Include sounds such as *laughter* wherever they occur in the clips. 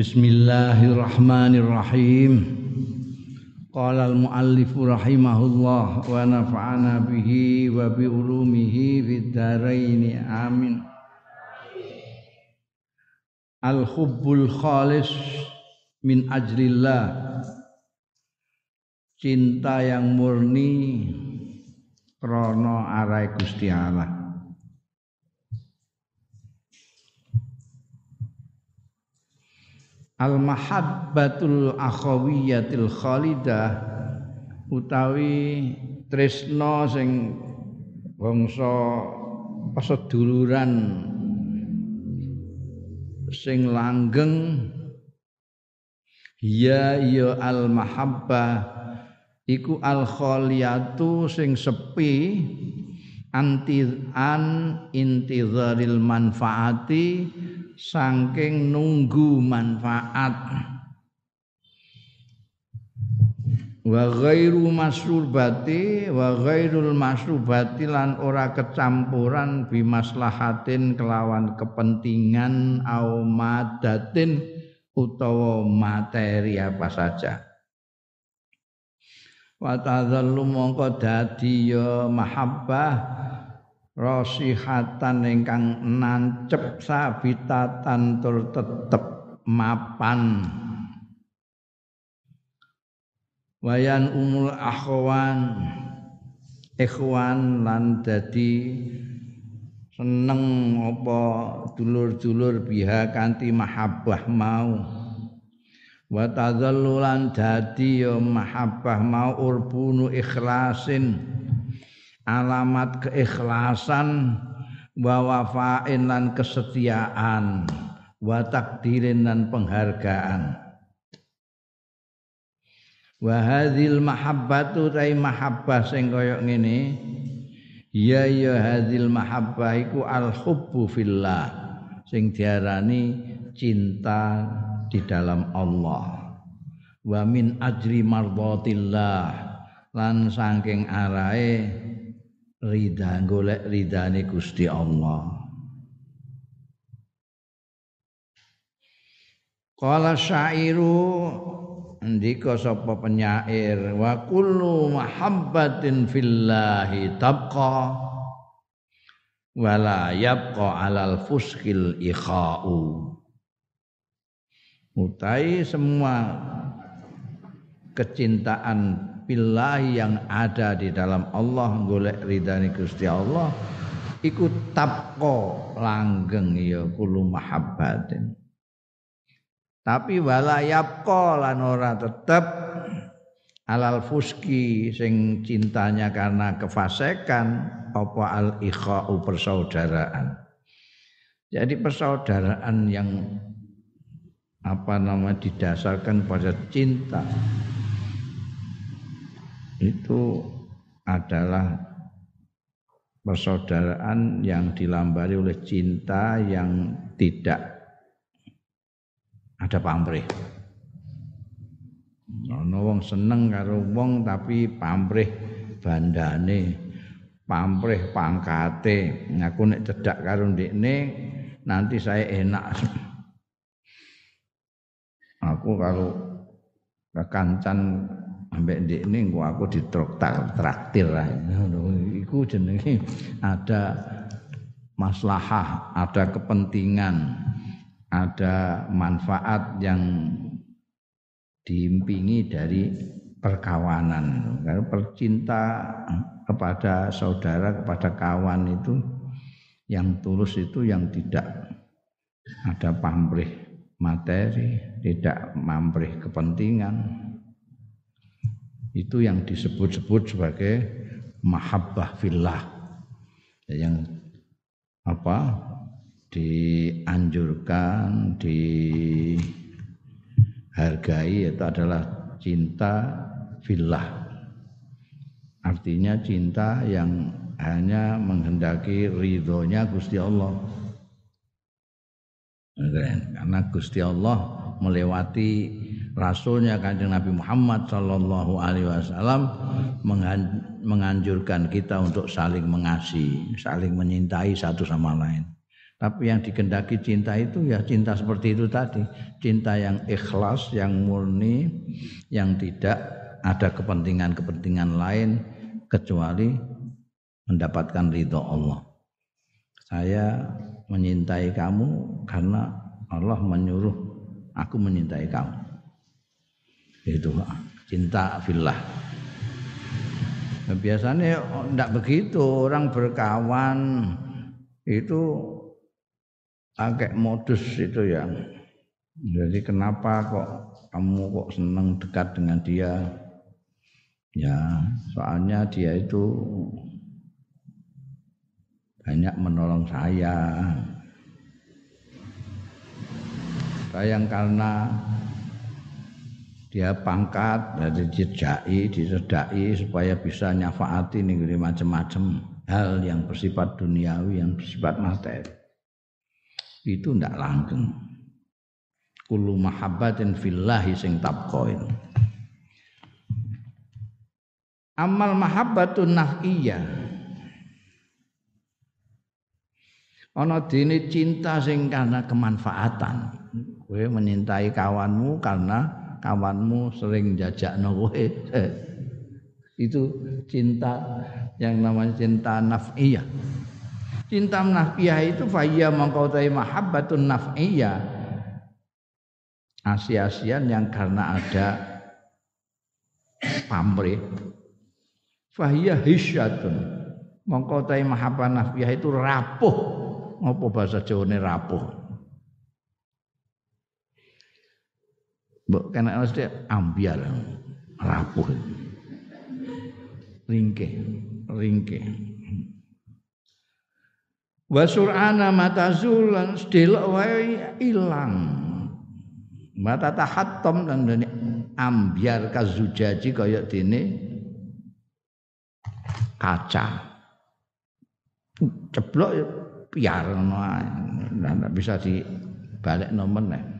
Bismillahirrahmanirrahim. Qala al-muallif rahimahullah wa nafa'ana bihi wa bi ulumihi fid dharain amin. Al-hubbul khalis min ajlillah. Cinta yang murni krana arai Gusti Allah. Al mahabbatul akhawiyatil khalidah utawi tresno sing bangsa paseduluran sing langgeng. Ya ya al mahabbah iku al khaliyatu sing sepi anti an intizaril manfaati saking nunggu manfaat. Wa ghairu masrubati wa ghairul masrubati lan ora kecampuran bimaslahatin kelawan kepentingan au madatin utawa materi apa saja. Wa tadzallu mongko dadi ya mahabbah rasihatan ingkang nancep sabitatan tur tetep mapan. Wayan umul akhwan ikhwan lan dadi seneng apa dulur-dulur biha kanthi mahabbah mau. Wa tadzallulan dadi ya mahabbah mau urbunu ikhlasin alamat keikhlasan wa wafain lan kesetiaan wa takdirin dan penghargaan. Wa hadzal mahabbatu tai mahabbah sing kaya ngene ya ya hadzal mahabbah iku al hubbu fillah sing diarani cinta di dalam Allah. Wa min ajri mardhatillah lan saking arahe rida golek ridane Gusti Allah. Qala syairu ndika sapa penyair wa kullu mahabbatin fillahi tabqa wala yabqa alal fuskil ikhau. Utai semua kecintaan billahi yang ada di dalam Allah golek ridani Gusti Allah ikut tapko langgeng ya kulu mahabbatin. Tapi wala yapko lan ora tetep alal fuski sing cintanya karena kefasekan apa al ikhau persaudaraan. Jadi persaudaraan yang apa nama didasarkan pada cinta itu adalah persaudaraan yang dilambari oleh cinta yang tidak ada pamrih. Ana wong seneng karo wong tapi pamrih bandane, pamrih pangkate. Aku nek cedak karo ndekne nanti saya enak. Aku karo kekancan ambek ndekne engko aku ditraktir lah. Iku jenenge ada maslahah ada kepentingan ada manfaat yang diimpingi dari perkawanan. Karena percinta kepada saudara kepada kawan itu yang tulus itu yang tidak ada pamrih materi tidak pamrih kepentingan itu yang disebut-sebut sebagai mahabbah fillah. Yang apa? Dianjurkan dihargai itu adalah cinta fillah. Artinya cinta yang hanya menghendaki ridhonya Gusti Allah. Karena Gusti Allah melewati rasulnya kanjeng Nabi Muhammad Shallallahu Alaihi Wasallam menganjurkan kita untuk saling mengasihi, saling menyintai satu sama lain. Tapi yang dikendaki cinta itu ya cinta seperti itu tadi, cinta yang ikhlas, yang murni, yang tidak ada kepentingan-kepentingan lain kecuali mendapatkan ridho Allah. Saya menyintai kamu karena Allah menyuruh aku menyintai kamu. Itu cinta fillah. Nah, biasanya tidak begitu orang berkawan itu pakai modus itu ya. Jadi kenapa kok kamu kok senang dekat dengan dia? Ya, soalnya dia itu banyak menolong saya. Sayang karena dia pangkat dari dijai, disedai supaya bisa nyafaati nih macam-macam hal yang bersifat duniawi, yang bersifat materi. Itu ndak langgeng. Kullu mahabbatin fillahi sing tabqain amal mahabbatun nafiyah ana dene cinta sing karena kemanfaatan. Kowe menyintai kawanmu karena kawanmu sering jajakno kowe itu cinta yang namanya cinta nafiyah Cinta nafiyah itu faya mengkautai mahabbatun nafiyah. Asia-asian yang karena ada pamrih. Fahiyah hisyatun. Mengkautai mahabbah nafiyah itu rapuh. Apa bahasa Jawa ini rapuh? Mbok kena mesti ambiar rapuh. Ringkeh, ringkeh wa sur'ana matazul lan sedelok wae ilang. Mata tahattom dan dene ambiar kazujaji kaya dene kaca. Ceblok ya piar ndak bisa dibalik nomor nek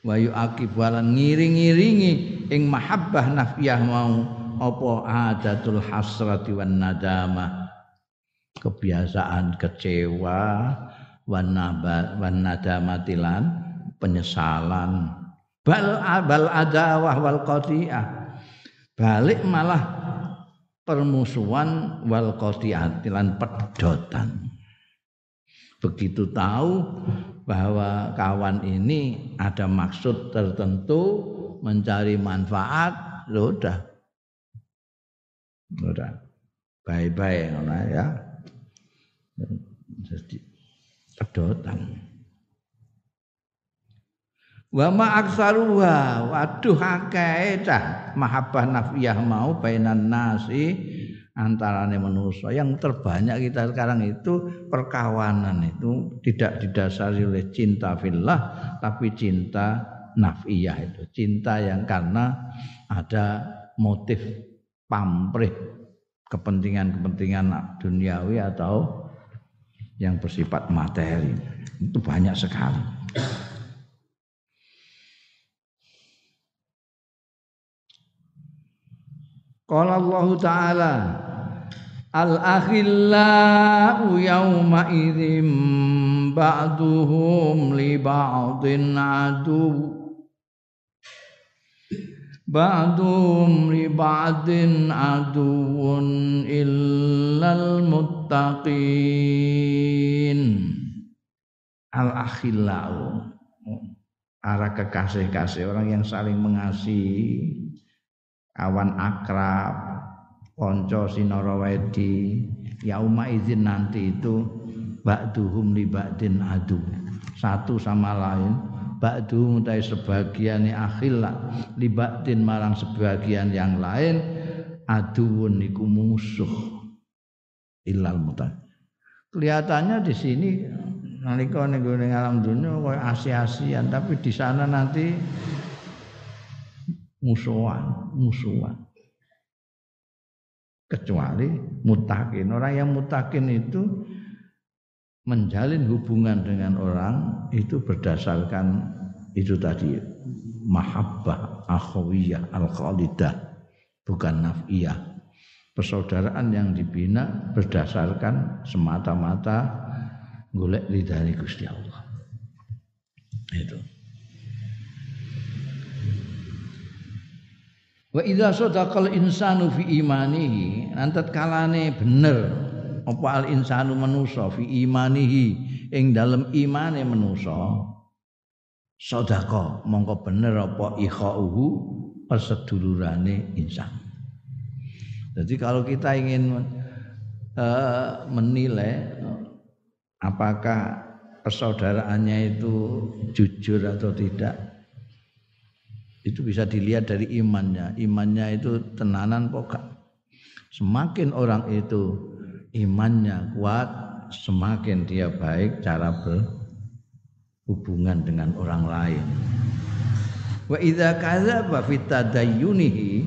wa yuaqib walan ngiring-ngiringi ing mahabbah nafiyah mau apa adatul hasrati wan nadamah kebiasaan kecewa wan nadamatilan penyesalan. Bal bal adawah wal qati'ah. Balik malah permusuhan wal qati'ah lan pedotan. Begitu tahu bahwa kawan ini ada maksud tertentu mencari manfaat. Lo udah. Udah. Bye-bye ya. Jadi pedotan wa aksaruha. Waduh akeh cah mahabbah nafiyah mau bainan nasi antarane manusia yang terbanyak kita sekarang itu perkawanan itu tidak didasari oleh cinta fillah tapi cinta nafiyah itu. Cinta yang karena ada motif pamrih kepentingan-kepentingan duniawi atau yang bersifat materi. Itu banyak sekali. Qala Allah Ta'ala Al-akhillau yawma idzim ba'duhum li ba'din adu. Ba'dum li ba'din aduun illal muttaqin. Al akhillau Arah kekasih-kasih orang yang saling mengasihi Kawan akrab Konco sinorawedi Yauma izin nanti itu Ba'duhum li ba'din adu. Satu sama lain ba'du mutai sebagian akhila libatin marang sebagian yang lain aduun niku musuh. Ilal mutan. Kelihatannya di sini nalika ning alam dunia koyo asi-asian. Tapi di sana nanti musuhan musuhan kecuali mutakin orang yang mutakin itu menjalin hubungan dengan orang itu berdasarkan itu tadi mahabbah akhawiyah al khalidah bukan nafiyah persaudaraan yang dibina berdasarkan semata-mata golek ridhani Gusti Allah. Itu. Wa idza sadaqal insanu fi imanihi, antat kalane bener apa al insanu manusa fi imanihi ing dalem imane manusa sedekah mongko bener apa ikhauhu persedulurane insan. Jadi kalau kita ingin uh, menilai apakah persaudaraannya itu jujur atau tidak itu bisa dilihat dari imannya. Imannya itu tenanan pokok semakin orang itu imannya kuat semakin dia baik cara berhubungan dengan orang lain. Wa idza kadzaba fi tadayyunihi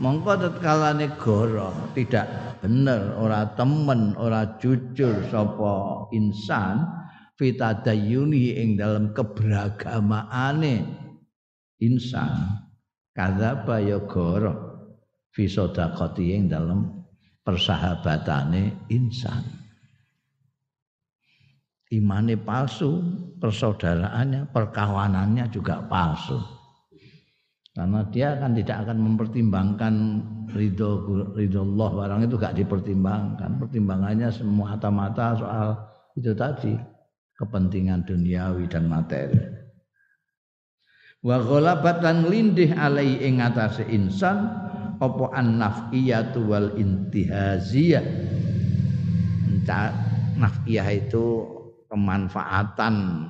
mongko tatkala negara tidak bener ora temen ora jujur sapa insan fi ing dalam keberagamaane insan kadzaba ya goro fi sadaqati ing persahabatane insan. Imane palsu persaudaraannya perkawanannya juga palsu. Karena dia kan tidak akan mempertimbangkan ridho ridho Allah barang itu gak dipertimbangkan. Pertimbangannya semua mata-mata soal itu tadi kepentingan duniawi dan materi wa ghalabat lan lindih alai ing atase insan apa an-nafiyatu wal intihaziyah. Nafiyah itu kemanfaatan.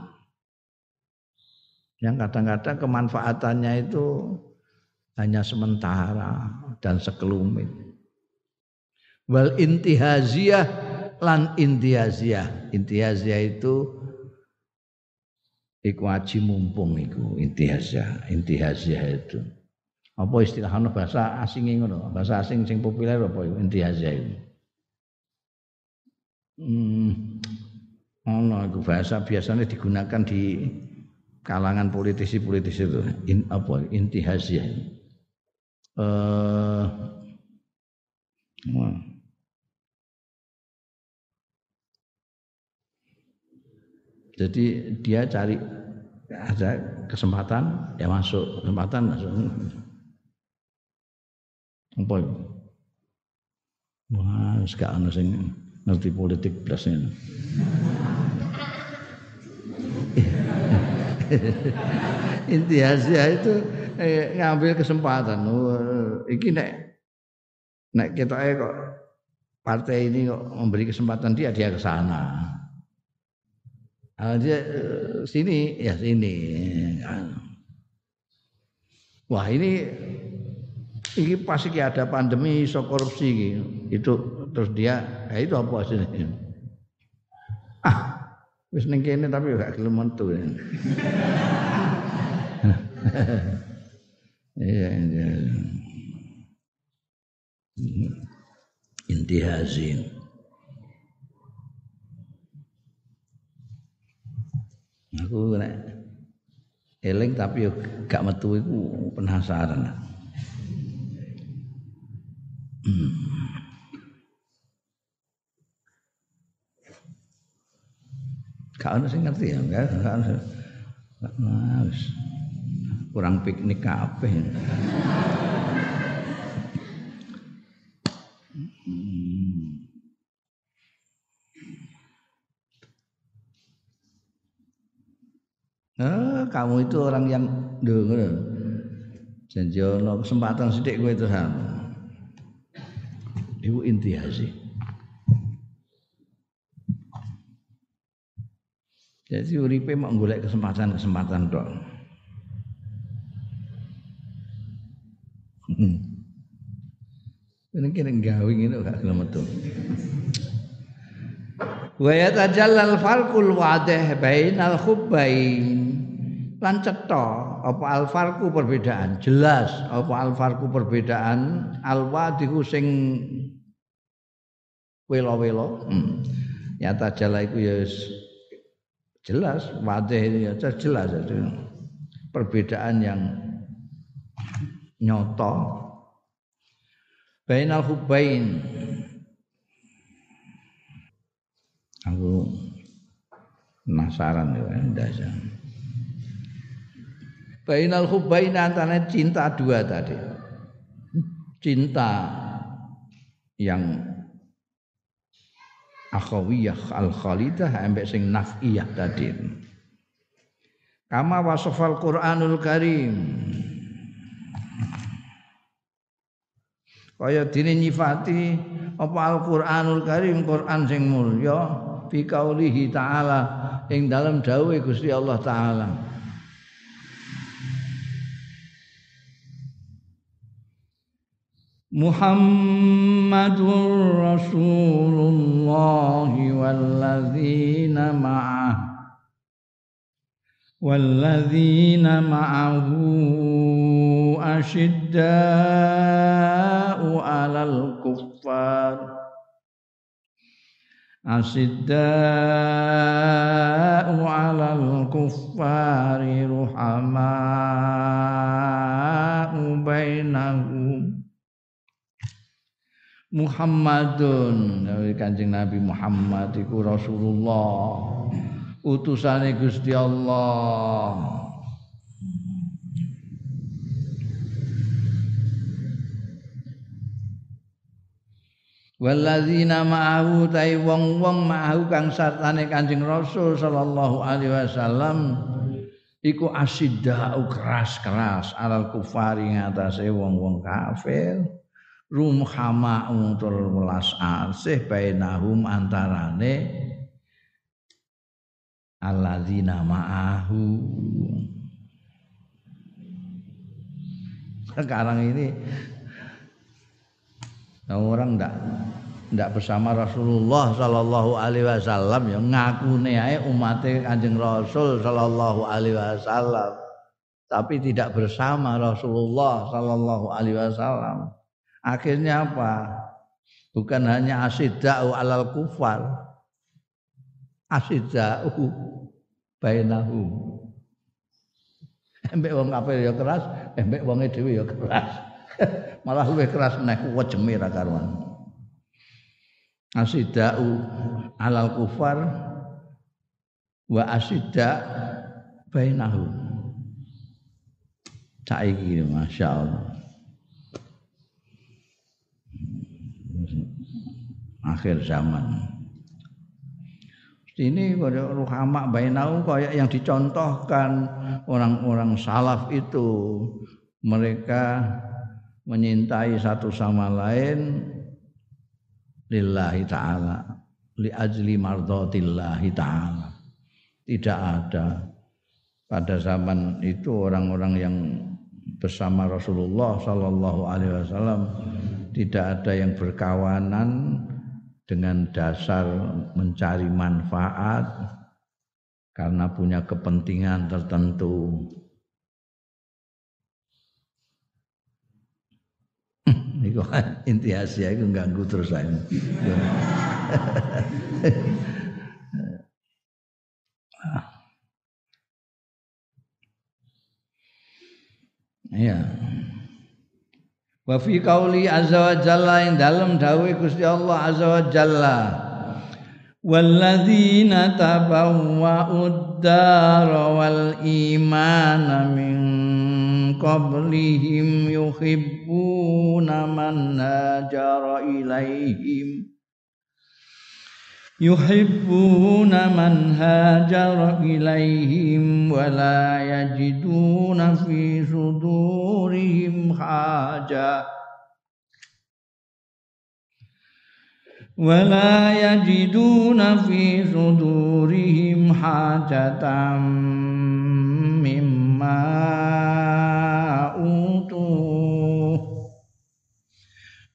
Yang kadang-kadang kemanfaatannya itu hanya sementara dan sekelumit. Wal intihaziyah lan intihaziyah. Intihaziyah itu iku aji mumpung iku intihazah intihazah itu. Apa istilahnya bahasa asing ngono? Bahasa asing sing populer apa iku? Intihazah itu hmm ono iku. Bahasa biasanya digunakan di kalangan politisi-politisi itu. In, apa? Intihazah eh uh, Jadi dia cari ada kesempatan ya masuk, kesempatan masuk. Apa? Wah, sekarang sing ngerti politik blasnya. *laughs* Inti Asia itu eh, ngambil kesempatan. Oh, iki nek nek kita kok partai ini kok memberi kesempatan dia dia ke sana. Nah, dia eh, sini ya sini. Wah ini ini pasti ada pandemi so korupsi itu terus dia ya itu apa sih ah wis ning kene tapi gak gelem metu. Iya iya. Intihazin Aku nek eling tapi yo gak metu iku penasaran. Hmm. Gak ono ngerti ya, gak ono. Kurang piknik kabeh. Eh, kamu itu orang yang dengar. Janji ono kesempatan sedek kowe itu ham. Ibu inti haji. Jadi uripe mau golek kesempatan-kesempatan tok. Hmm. Ini kira gawe ngene gak gelem metu. Wa yatajallal farqul wadih bainal khubbain lan cetha apa alfarku perbedaan? Jelas apa alfarku perbedaan? Alwadiku sing welo-welo. Hmm. nyata jala iku ya jelas wadih ya jelas itu. Perbedaan yang nyoto bainal hubbain aku penasaran ya ndasa bainal hubbain antara cinta dua tadi. Cinta yang akhawiyah al khalidah ambek sing nafiyah tadi. Kama wasafal Qur'anul Karim. Kaya dene nyifati apa Al-Qur'anul Karim Quran sing mulya fi kaulihi ta'ala ing dalam dawuhe Gusti Allah taala Muhammadur Rasulullah walladzina ma'ah والذين معه أشداء على الكفار أشداء على الكفار رحماء. Muhammadun. Kanjeng Nabi Muhammad iku Rasulullah. Utusane Gusti Allah. Waladzina ma'ahu tai wong-wong ma'ahu kang sartane Kanjeng Rasul sallallahu alaihi wasallam iku asiddau keras-keras alal kufari ngatasé wong-wong kafir rumhama tur welas asih bainahum antarane alladzina ma'ahu. Sekarang ini orang ndak ndak bersama Rasulullah sallallahu alaihi wasallam ya ngakune ae umate Kanjeng Rasul sallallahu alaihi wasallam. Tapi tidak bersama Rasulullah sallallahu alaihi wasallam akhirnya apa bukan hanya asidau alal kufar asidza'u bainahum. Embek wong kafir ya keras, embek wonge dhewe ya keras. *laughs* Malah luwih keras meneh wejeme ra karuan. Asidza'u alal kufar wa asidda bainahum. Saiki masyaallah. Akhir zaman. Ini ruhama bainau kayak yang dicontohkan orang-orang salaf itu. Mereka menyintai satu sama lain lillahi taala li ajli mardatillahi taala. Tidak ada. Pada zaman itu orang-orang yang bersama Rasulullah sallallahu alaihi wasallam tidak ada yang berkawanan dengan dasar mencari manfaat karena punya kepentingan tertentu. *laughs* Iku inti Asia itu ganggu terus saya. *laughs* Iya. Wa fi qauli azza wa jalla ing dalem dawuh Gusti Allah azza wa jalla. Walladzina tabawwa'ud dar wal iman min qablihim yuhibbuna man hajara ilaihim يحبون من هاجر إليهم ولا يجدون في صدورهم حاجة ولا يجدون في صدورهم حاجة مما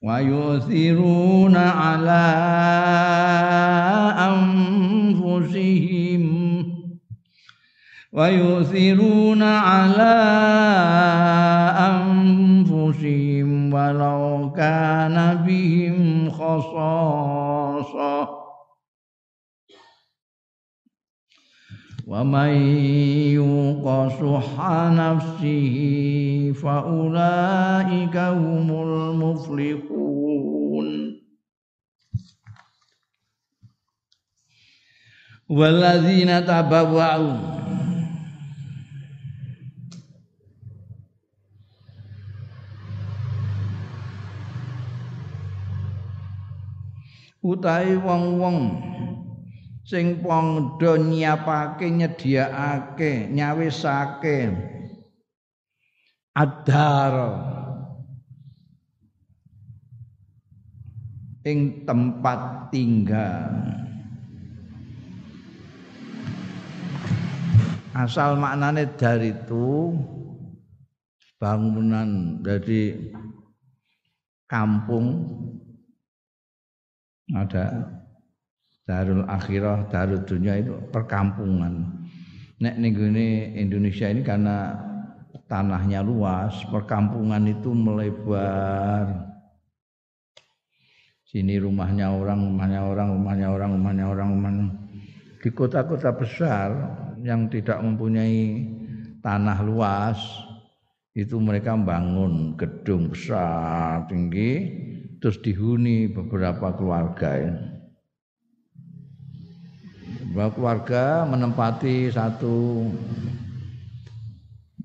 ويؤثرون على ويؤثرون على أنفسهم ولو كان بهم خصاصة. ومن يوق شح نفسه فأولئك هم المفلحون والذين تبوأوا utahe wong-wong sing padha nyiapake nyediakake nyawisake adar ing tempat tinggal. Asal maknane dari itu bangunan dari kampung. Ada darul akhirah, darul dunia itu perkampungan. Nek ning Indonesia ini karena tanahnya luas, perkampungan itu melebar. Sini rumahnya orang, rumahnya orang, rumahnya orang, rumahnya orang, rumahnya. Di kota-kota besar yang tidak mempunyai tanah luas, itu mereka membangun gedung besar tinggi terus dihuni beberapa keluarga ya. Beberapa keluarga menempati satu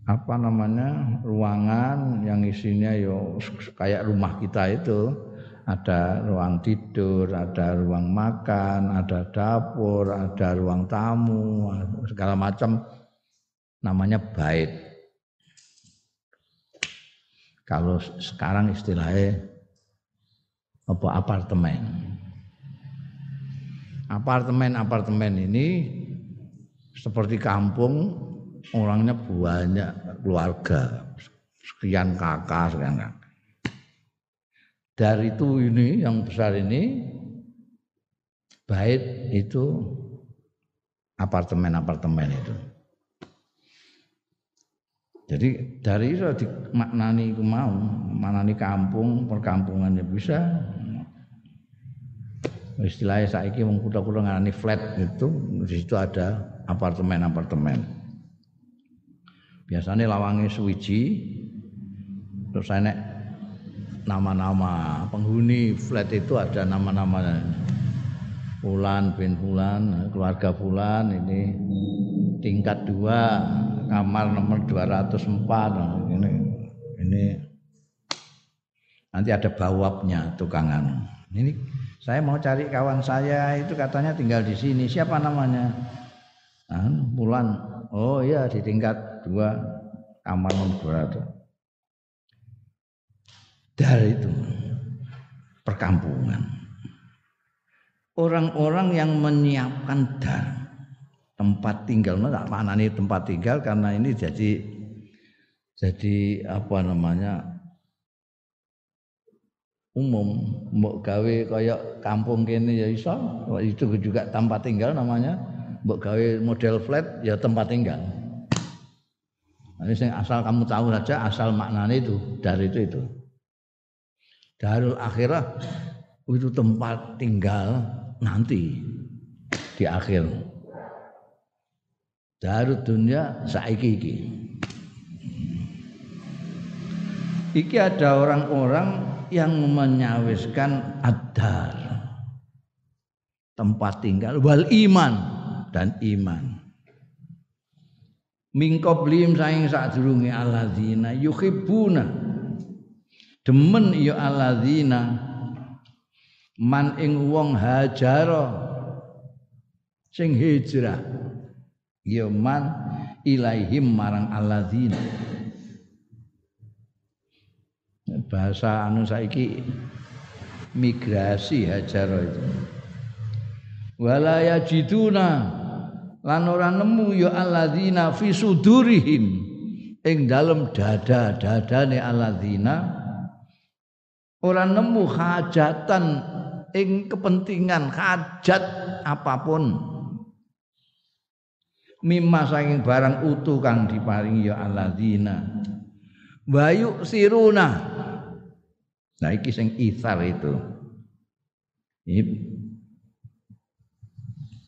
apa namanya ruangan yang isinya yo kayak rumah kita itu ada ruang tidur, ada ruang makan, ada dapur, ada ruang tamu, segala macam namanya bait. Kalau sekarang istilahnya apa apartemen. Apartemen-apartemen ini seperti kampung orangnya banyak keluarga sekian kakak sekian kakak. Dari itu ini yang besar ini bait itu apartemen-apartemen itu. Jadi dari itu dimaknani ku mau, maknani kampung, perkampungannya bisa. Istilahnya saiki wong kutha-kutha ngarani flat itu di situ ada apartemen-apartemen. Biasanya lawangnya suwiji terus enek nama-nama penghuni flat itu ada nama-nama Fulan bin Fulan, keluarga Fulan ini tingkat dua kamar nomor 204 ini ini nanti ada bawabnya tukangan ini saya mau cari kawan saya itu katanya tinggal di sini. Siapa namanya? Nah, bulan oh iya di tingkat dua kamar 200 dari itu. Perkampungan. Orang-orang yang menyiapkan dar tempat tinggal. Enggak mana nih tempat tinggal karena ini jadi jadi apa namanya umum. Mbok gawe kayak kampung kene ya iso. Itu juga tempat tinggal namanya. Mbok gawe model flat ya tempat tinggal. Ini nah, asal kamu tahu saja asal maknanya itu dari itu itu. Darul akhirah itu tempat tinggal nanti di akhir. Darut dunia saiki iki. Iki ada orang-orang yang menyawiskan adar tempat tinggal wal iman dan iman. Mingkoblim saing sadurunge alladzina yuhibbuna. Demen ya alladzina. Man ing wong hajara sing hijrah ya man ilaihim marang alladzina bahasa anu saiki migrasi hajar itu. Wala yajiduna lan ora nemu ya alladzina fi sudurihim. Ing dalem dada-dadane alladzina ora nemu hajatan ing kepentingan hajat apa pun. Mimma saking barang utuh kang diparingi ya alladzina. Bayu siruna nah iki sing ithar itu. Ini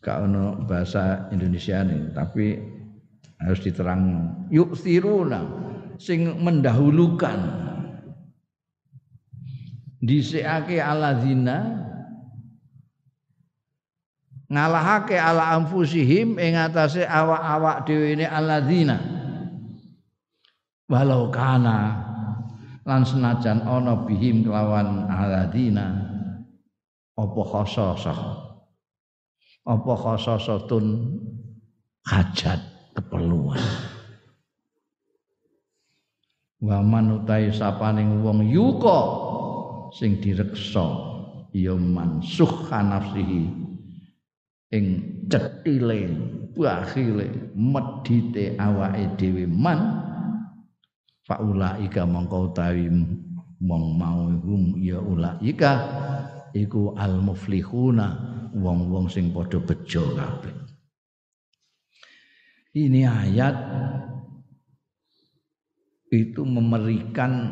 gak ono bahasa Indonesia nih, tapi harus diterang. Yuk siruna sing mendahulukan. Dhisikake zina ngalahake ala anfusihim ing atase awak-awak dhewe ne alladzina walau kana lan senajan ana bihim kelawan alladzina apa khososah apa khososatun hajat keperluan. Wa man utai sapaning wong yuka sing direksa ya mansuh nafsihi ing cetile bakhile medite awake dhewe man faulaika mongko utawi mong mau hum ya ulaika iku al muflihuna wong-wong sing padha bejo kabeh. Ini ayat itu memberikan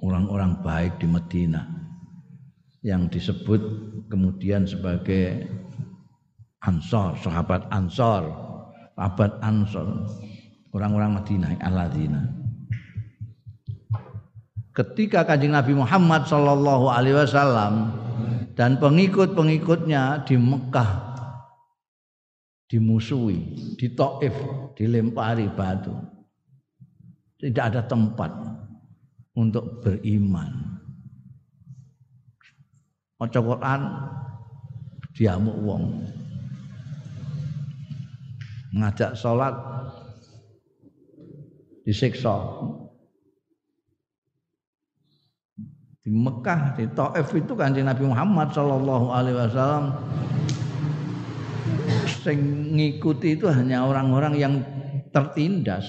orang-orang baik di Medina yang disebut kemudian sebagai Ansor, sahabat Ansor, sahabat Ansor, orang-orang Madinah, Aladina. Ketika kanjeng Nabi Muhammad Shallallahu Alaihi Wasallam dan pengikut-pengikutnya di Mekah dimusuhi, di dilempari batu, tidak ada tempat untuk beriman. Maca Quran diamuk wong. Ngajak salat disiksa. Di Mekah di Taif itu kanjeng Nabi Muhammad Shallallahu Alaihi Wasallam sing ngikuti itu hanya orang-orang yang tertindas.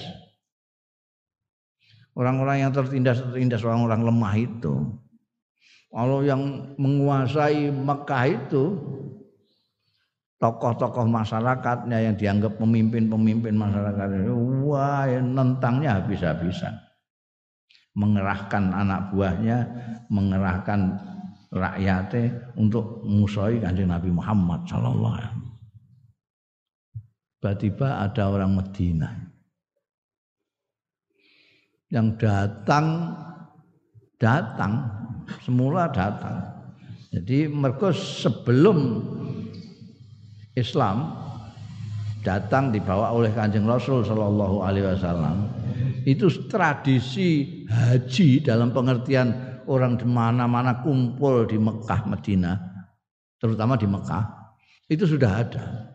Orang-orang yang tertindas tertindas orang-orang lemah itu. Kalau yang menguasai Mekah itu tokoh-tokoh masyarakatnya yang dianggap pemimpin-pemimpin masyarakat wah nentangnya habis-habisan. Mengerahkan anak buahnya, mengerahkan rakyatnya untuk musuhi kanjeng Nabi Muhammad sallallahu alaihi wasallam. Tiba-tiba ada orang Medina yang datang datang semula datang. Jadi mereka sebelum Islam datang dibawa oleh Kanjeng Rasul Shallallahu Alaihi Wasallam itu tradisi haji dalam pengertian orang di mana-mana kumpul di Mekah Medina terutama di Mekah itu sudah ada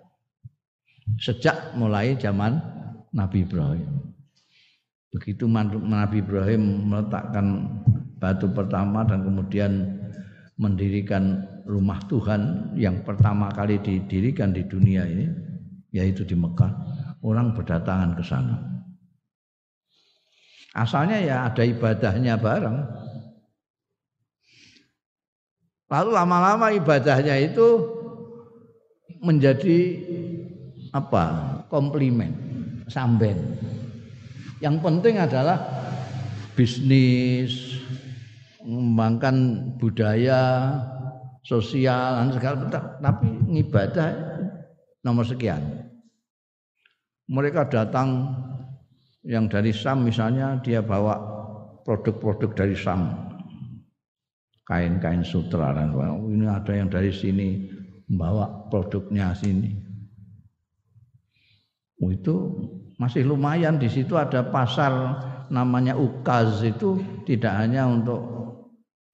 sejak mulai zaman Nabi Ibrahim. Begitu Nabi Ibrahim meletakkan batu pertama dan kemudian mendirikan rumah Tuhan yang pertama kali didirikan di dunia ini yaitu di Mekah orang berdatangan ke sana. Asalnya ya ada ibadahnya bareng. Lalu lama-lama ibadahnya itu menjadi apa? Komplimen samben. Yang penting adalah bisnis mengembangkan budaya sosial dan segala tapi ibadah nomor sekian. Mereka datang yang dari Sam misalnya dia bawa produk-produk dari Sam. Kain-kain sutra dan ini ada yang dari sini membawa produknya sini. Oh, itu masih lumayan. Di situ ada pasar namanya ukaz. Itu tidak hanya untuk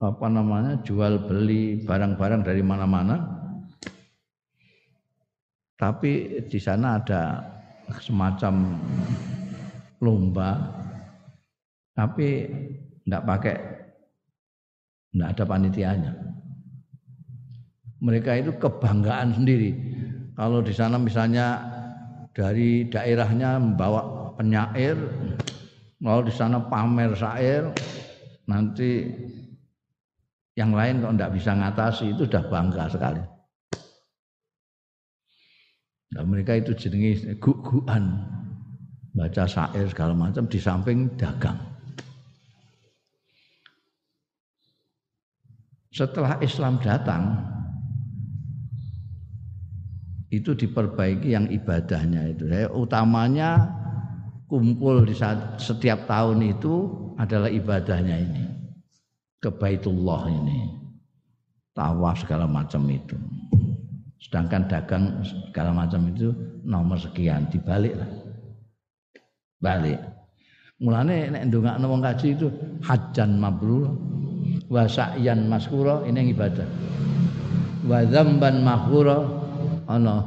apa namanya? Jual beli barang-barang dari mana-mana. Tapi di sana ada semacam lomba. Tapi tidak pakai tidak ada panitianya. Mereka itu kebanggaan sendiri. Kalau di sana misalnya dari daerahnya membawa penyair lalu di sana pamer syair nanti yang lain kalau tidak bisa ngatasi itu sudah bangga sekali. Dan mereka itu jenenge guguan baca syair segala macam di samping dagang. Setelah Islam datang, itu diperbaiki yang ibadahnya itu. Saya utamanya kumpul di saat, setiap tahun itu adalah ibadahnya ini. Ke Baitullah ini. Tawaf segala macam itu. Sedangkan dagang segala macam itu nomor sekian dibalik lah. Balik. Mulane nek ndongakno wong kaji itu hajan mabrur wa sa'yan maskura ini yang ibadah. Wa dzamban maghfura ana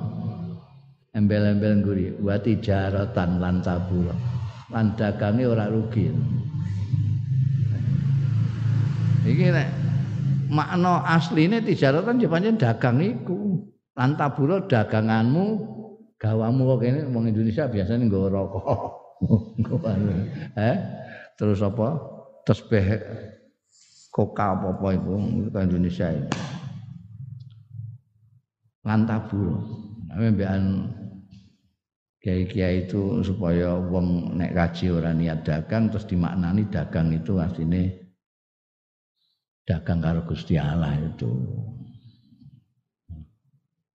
embel-embel nguri wa tijaratan lan tabura. Lan dagange ora rugi. Iki nek makna asline tijaratan ya pancen dagang iku. Lan tabura daganganmu gawamu kok kene wong Indonesia biasanya nggo rokok. eh terus apa tasbih koka apa-apa itu itu Indonesia itu lantabul mbekan kiai-kiai itu supaya wong nek kaji ora niat dagang terus dimaknani dagang itu asline dagang karo Gusti Allah itu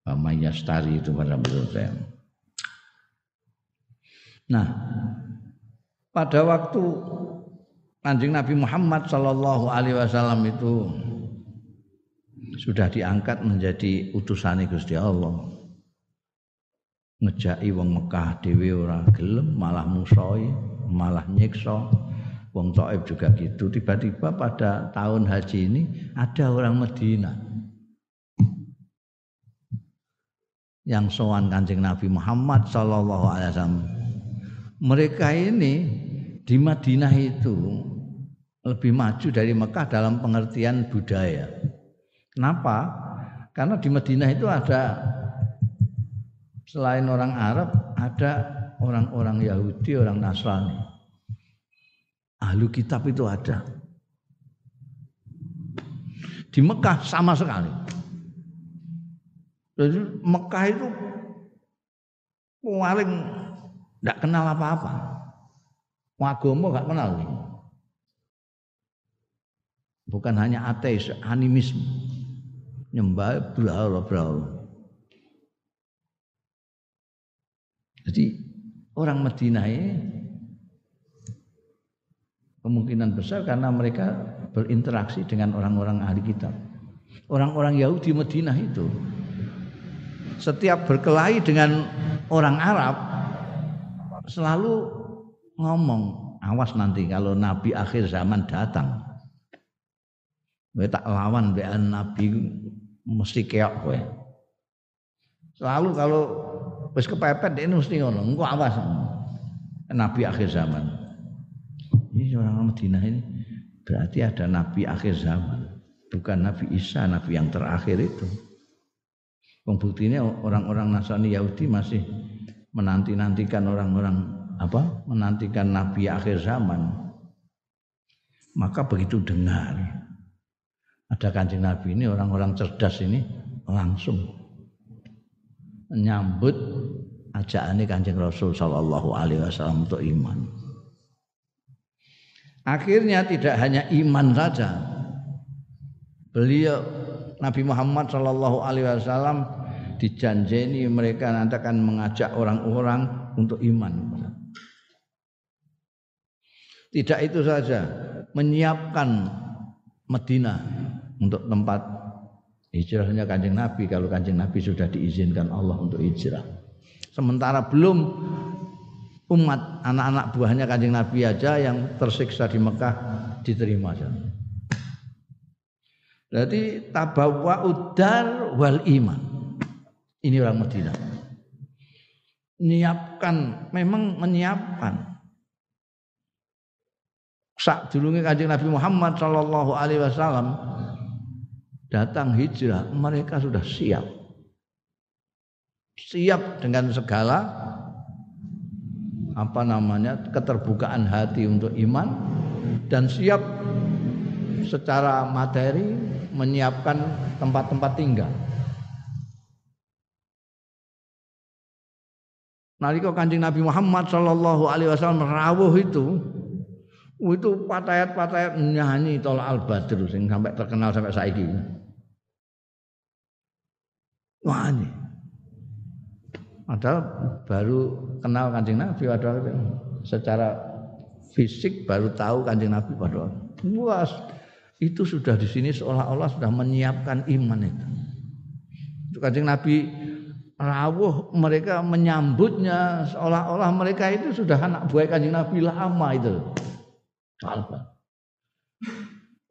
Pamaya stari itu pada menurut saya. Nah, pada waktu Kanjeng Nabi Muhammad Shallallahu Alaihi Wasallam itu sudah diangkat menjadi utusan Gusti Allah. Ngejaki wong Mekah dewi ora gelem, malah musoi, malah nyiksa. Wong Taif juga gitu. Tiba-tiba pada tahun haji ini ada orang Medina yang sowan Kanjeng Nabi Muhammad Shallallahu Alaihi Wasallam mereka ini di Madinah itu lebih maju dari Mekah dalam pengertian budaya. Kenapa? Karena di Madinah itu ada selain orang Arab ada orang-orang Yahudi, orang Nasrani. Ahlu kitab itu ada. Di Mekah sama sekali. Jadi Mekah itu paling tidak kenal apa-apa. Agama gak kenal. Bukan hanya ateis, animisme. Nyembah berhala-berhala. Jadi orang Madinah ini kemungkinan besar karena mereka berinteraksi dengan orang-orang ahli kitab. Orang-orang Yahudi Madinah itu setiap berkelahi dengan orang Arab selalu ngomong awas nanti kalau nabi akhir zaman datang. Gue lawan bean nabi mesti keok gue selalu kalau wis kepepet ini mesti ngono. Engko awas. Nabi akhir zaman ini orang Madinah ini berarti ada nabi akhir zaman bukan nabi Isa nabi yang terakhir itu Pembuktinya orang-orang Nasrani Yahudi masih menanti-nantikan orang-orang apa? Menantikan nabi akhir zaman. Maka begitu dengar ada kancing nabi ini orang-orang cerdas ini langsung menyambut ajakan kancing Rasul Shallallahu Alaihi Wasallam untuk iman. Akhirnya tidak hanya iman saja, beliau Nabi Muhammad Shallallahu Alaihi Wasallam dijanjeni mereka nanti akan mengajak orang-orang untuk iman. Tidak itu saja, menyiapkan Madinah untuk tempat hijrahnya kanjeng Nabi kalau kanjeng Nabi sudah diizinkan Allah untuk hijrah. Sementara belum umat anak-anak buahnya kanjeng Nabi aja yang tersiksa di Mekah diterima saja. Jadi tabawa udar wal iman. Ini orang Madinah. Menyiapkan, memang menyiapkan. Sak dulunge Kanjeng Nabi Muhammad sallallahu alaihi wasallam datang hijrah, mereka sudah siap. Siap dengan segala apa namanya keterbukaan hati untuk iman dan siap secara materi menyiapkan tempat-tempat tinggal. Nalika Kanjeng Nabi Muhammad sallallahu alaihi wasallam rawuh itu itu patayat-patayat nyanyi tolak al-badr sampai terkenal sampai saiki. Wah ini. Padahal baru kenal kanjeng Nabi padahal secara fisik baru tahu kanjeng Nabi padahal. Luas. Itu sudah di sini seolah-olah sudah menyiapkan iman itu. Kanjeng Nabi rawuh mereka menyambutnya seolah-olah mereka itu sudah anak buah kanjeng Nabi lama itu. Alba.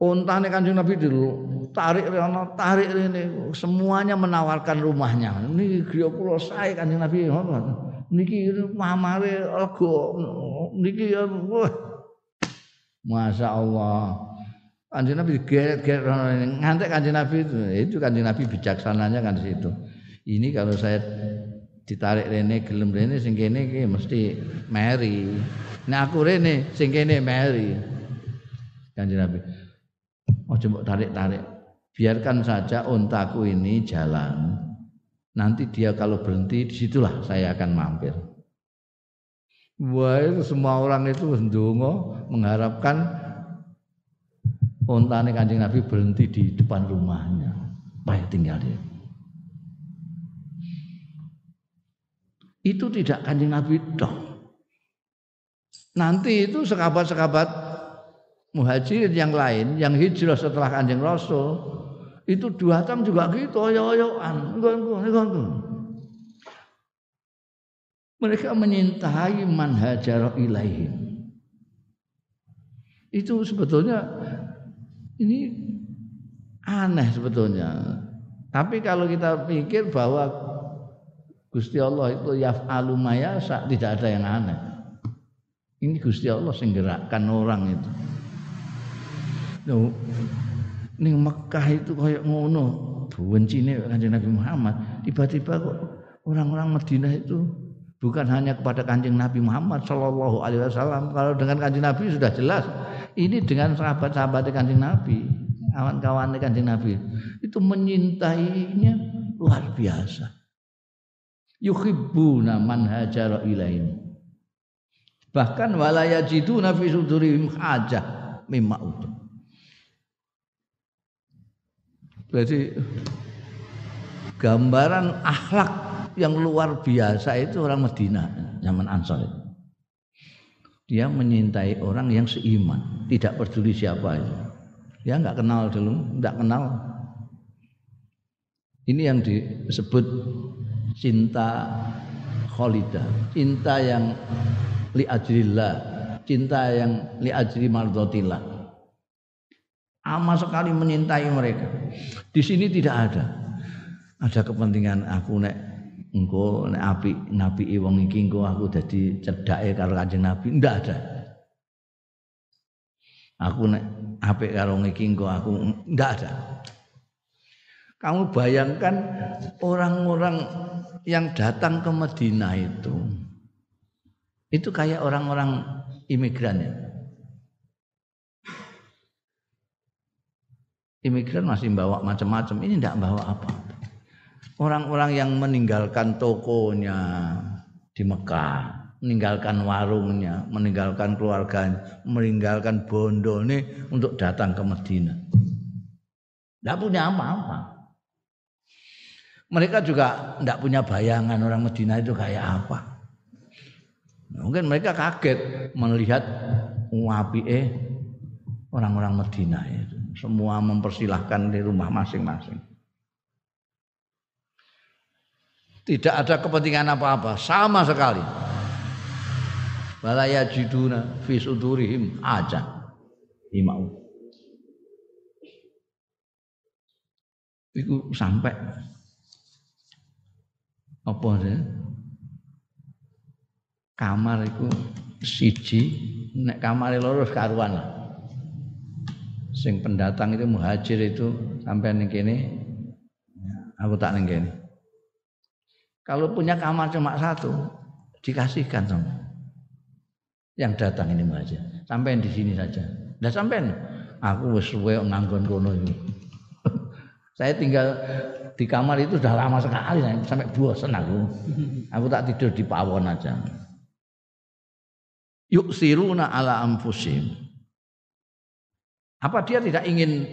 Untane kanjeng Nabi dulu tarik rene tarik rene semuanya menawarkan rumahnya. Niki griya kula sae kanjeng Nabi niki mamare lega niki ya, wah Allah Kanjeng Nabi geret-geret ngantek kanjeng Nabi itu itu kanjeng Nabi bijaksananya kan di situ. Ini kalau saya ditarik rene gelem rene sing kene iki mesti meri. Nek aku rene sing kene meri. Kanjeng Nabi Oh coba tarik-tarik. Biarkan saja untaku ini jalan. Nanti dia kalau berhenti di situlah saya akan mampir. Wah itu semua orang itu ndonga mengharapkan untane Kanjeng Nabi berhenti di depan rumahnya. Supaya tinggal dia. Itu tidak Kanjeng Nabi dong. Nanti itu sekabat-sekabat muhajirin yang lain yang hijrah setelah kanjeng Rasul itu dua tahun juga gitu oyo-oyoan mereka menyintai manhajar ilaihim. Itu sebetulnya ini aneh sebetulnya. Tapi kalau kita pikir bahwa Gusti Allah itu yaf'alu mayasa tidak ada yang aneh. Ini Gusti Allah sing orang itu ning Mekah itu kayak ngono. Bencine Kanjeng Nabi Muhammad. Tiba-tiba kok orang-orang Madinah itu bukan hanya kepada Kanjeng Nabi Muhammad Shallallahu Alaihi Wasallam. Kalau dengan Kanjeng Nabi sudah jelas. Ini dengan sahabat-sahabat Kanjeng Nabi kawan-kawan Kanjeng Nabi. Itu menyintainya luar biasa. Yuhibbuna man hajara ilain bahkan walayajiduna fi sudurihim hajah mimma utuh Jadi gambaran akhlak yang luar biasa itu orang Medina zaman Ansor Dia menyintai orang yang seiman, tidak peduli siapa itu. Dia nggak kenal dulu, nggak kenal. Ini yang disebut cinta kholidah, cinta yang li ajrillah, cinta yang li ajri mardotillah amat sekali menyintai mereka. Di sini tidak ada. Ada kepentingan aku nek engko nek api nabi wong iki engko aku dadi cedake karo Kanjeng Nabi, ndak ada. Aku nek apik karo iki engko aku ndak ada. Kamu bayangkan orang-orang yang datang ke Madinah itu itu kayak orang-orang imigran ya. Imigran masih bawa macam-macam. Ini tidak bawa apa orang-orang yang meninggalkan tokonya di Mekah meninggalkan warungnya meninggalkan keluarganya meninggalkan bondo ini untuk datang ke Medina tidak punya apa-apa. Mereka juga tidak punya bayangan orang Medina itu kayak apa. Mungkin mereka kaget melihat wapi eh orang-orang Medina itu semua mempersilahkan di rumah masing-masing. Tidak ada kepentingan apa-apa sama sekali. Balaya jiduna fi sudurihim aja imau. Itu sampai apa sih? Kamar itu siji nek kamar loro karuan lah sing pendatang itu muhajir itu sampai ning kene aku tak ning kene. Kalau punya kamar cuma satu dikasihkan sama yang datang ini muhajir. Sampai di sini saja. Dan sampai aku suwe nganggon kono itu *laughs* saya tinggal di kamar itu sudah lama sekali sampai bosan aku. Aku tak tidur di pawon aja. Yuk siruna ala amfusim apa dia tidak ingin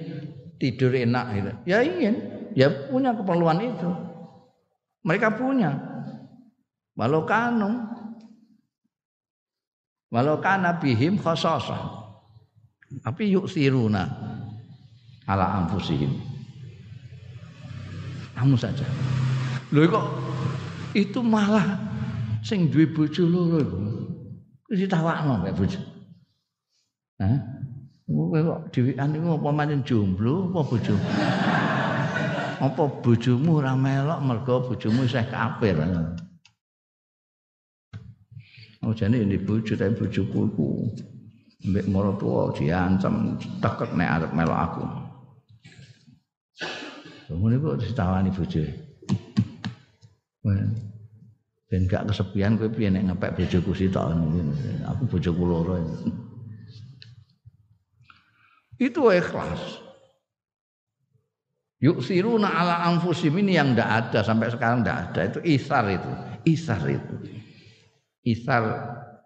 tidur enak gitu? Ya ingin, ya punya keperluan itu. Mereka punya. walau kanu walau kana bihim khasasah tapi yuk siruna ala anfusihim kamu saja lho kok itu malah sing duwe bojo loro iku ditawakno mek bojo Hah? Kowe kok dhewean iku apa mancen jomblo apa bojo? apa bojomu ora melok mergo bojomu isih kafir. Oh jane ini bojo tapi bojoku iku mbek maratuwa diancam tekek nek arep melok aku. Ngono kok ditawani bojoe. Ben gak kesepian kowe piye nek ngepek bojoku sitok aku bojoku loro. Itu ikhlas. Yuk siruna ala anfusim ini yang tidak ada sampai sekarang tidak ada. Itu isar itu isar itu. Isar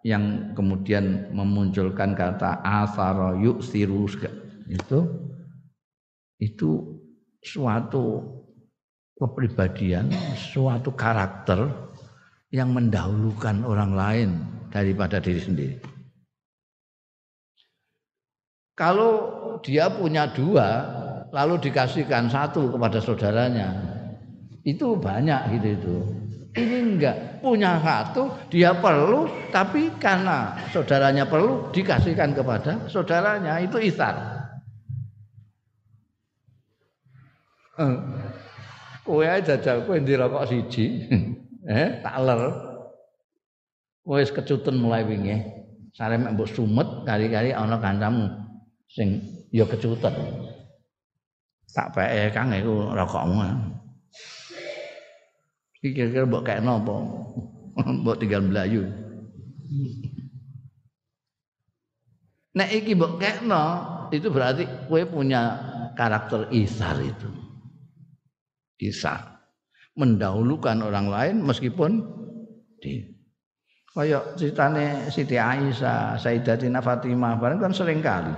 yang kemudian memunculkan kata asaro yuk siru itu itu suatu kepribadian suatu karakter yang mendahulukan orang lain daripada diri sendiri kalau dia punya dua lalu dikasihkan satu kepada saudaranya itu banyak gitu itu. Ini enggak. Punya satu dia perlu tapi karena saudaranya perlu dikasihkan kepada saudaranya. Itu isar eh, kowe ae jajal kowe ndirokok siji? *laughs* Eh tak ler. Wis kecuten mulai wingi. Sare mbok sumet kali-kali ana kancamu sing ya kecutet. Tak peke Kang iku rokokmu. Iki kira-kira mbok kekno apa? *laughs* mbok tinggal melayu. Nek iki mbok kekno itu berarti kowe punya karakter isar itu. Isar. Mendahulukan orang lain meskipun di kayak ceritane Siti Aisyah, Sayyidatina Fatimah bareng kan sering kali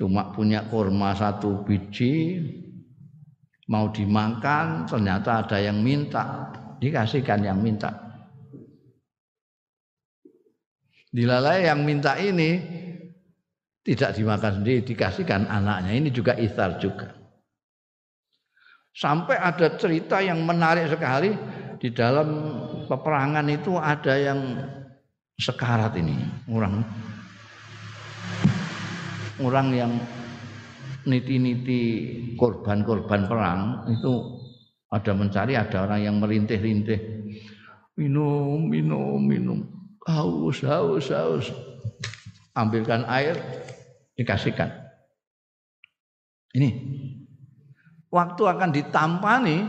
cuma punya kurma satu biji mau dimakan ternyata ada yang minta. Dikasihkan yang minta. Dilalai yang minta ini tidak dimakan sendiri dikasihkan anaknya. Ini juga isar juga. Sampai ada cerita yang menarik sekali di dalam peperangan itu ada yang sekarat ini orang orang yang niti-niti korban-korban perang itu ada mencari ada orang yang merintih-rintih. Minum minum minum. Haus haus haus. Ambilkan air dikasihkan. Ini. Waktu akan ditampani